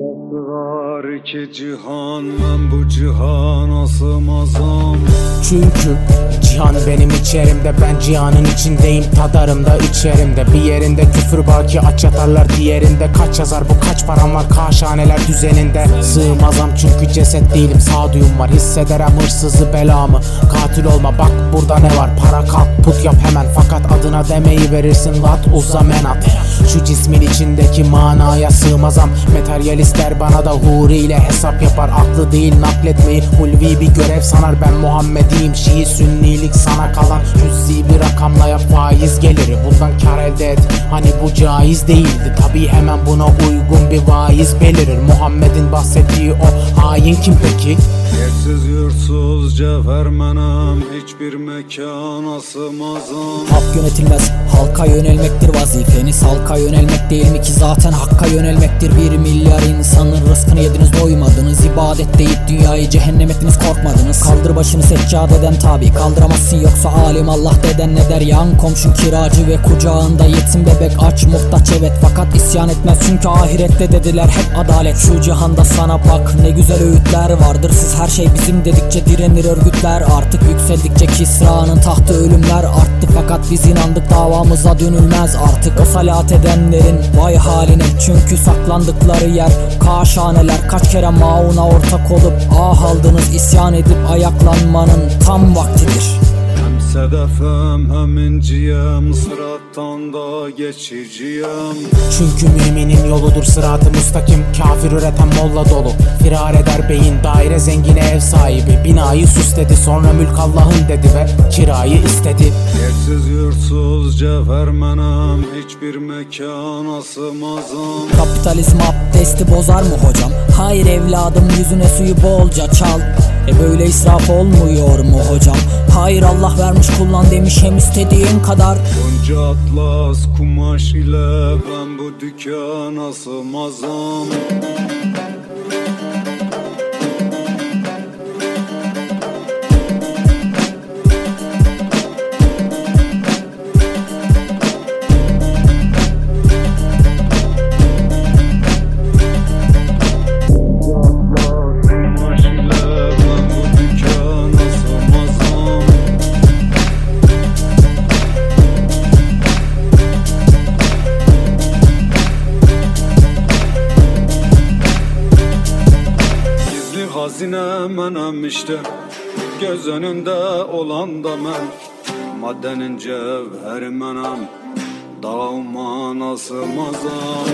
Var iki cihan ben bu cihana sığmazam Çünkü cihan benim içerimde Ben cihanın içindeyim. Tadarımda içerimde Bir yerinde küfür baki aç yatarlar diğerinde Kaç yazar. Bu kaç param var kaşhaneler düzeninde? Sığmazam çünkü ceset değilim sağduyum var. Hissederem hırsızı belamı. Katil olma bak burada ne var? Para kalk put yap hemen. Fakat adına demeyi verirsin lat uza menat Şu cismin içindeki manaya sığmazam. Materyalistler bana da huri ile hesap yapar. Aklı değil nakletmeyi ulvi bir görev sanar. Ben Muhammediyim Şii sünnilik sana kalan. Cüz'i bir rakamla yap faiz geliri. Bundan kar elde et. Hani bu caiz değildi. Tabi hemen buna uygun bir vaiz belirir. Muhammed'in bahsettiği o hain kim peki? Yersiz yursuz cevher menem Hiçbir mekana sığmazam. Halk yönetilmez, halka yönelmektir vazifeniz Halka yönelmek değil mi ki zaten hakka yönelmektir. Bir milyar insanın rızkını yediniz doymadınız. İbadet deyip dünyayı cehennem ettiniz korkmadınız. Kaldır başını seccadeden tabi. Kaldıramazsın yoksa alim Allah deden ne der? Yan komşun kiracı ve kucağında yetim bebek. Aç muhtaç evet Fakat isyan etmez. Çünkü ahirette dediler hep adalet. Şu cihanda sana bak ne güzel öğütler vardır. Siz her şey bizim dedikçe direnir örgütler. Artık yükseldikçe Kisra'nın tahtı ölümler. Arttı Fakat biz inandık davamıza dönülmez. Artık O salat edenlerin vay haline. Çünkü saklandıkları yer kaşhaneler Kaç kere mauna ortak olup ah aldınız. İsyan edip ayaklanmanın tam vaktidir Hem sedefem hem inciyem Sırattan da geçiciyem Çünkü müminin yoludur sıratı müstakim. Kafir üreten molla dolu. Firar eder beyin daire zengine ev sahibi. Binayı süsledi sonra mülk Allah'ın dedi ve kirayı istedi. Yersiz yursuz cevher menem Hiçbir mekana sığmazam Kapitalizm abdesti bozar mı hocam? Hayır evladım yüzüne suyu bolca çal E böyle israf olmuyor mu hocam? Hayır Allah vermiş kullan demiş hem istediğin kadar Gonca atlas kumaş ile Ben bu dükkana sığmazam hazine menem Göz önünde olan da men Maddenin cevheri menem Dağıma nasıl mazam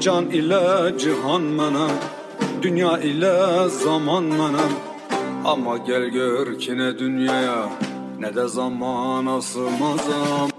Can ile cihan menem Dünya ile zaman menem. Ama gel gör ki ne dünyaya Ne de zamana sığmazam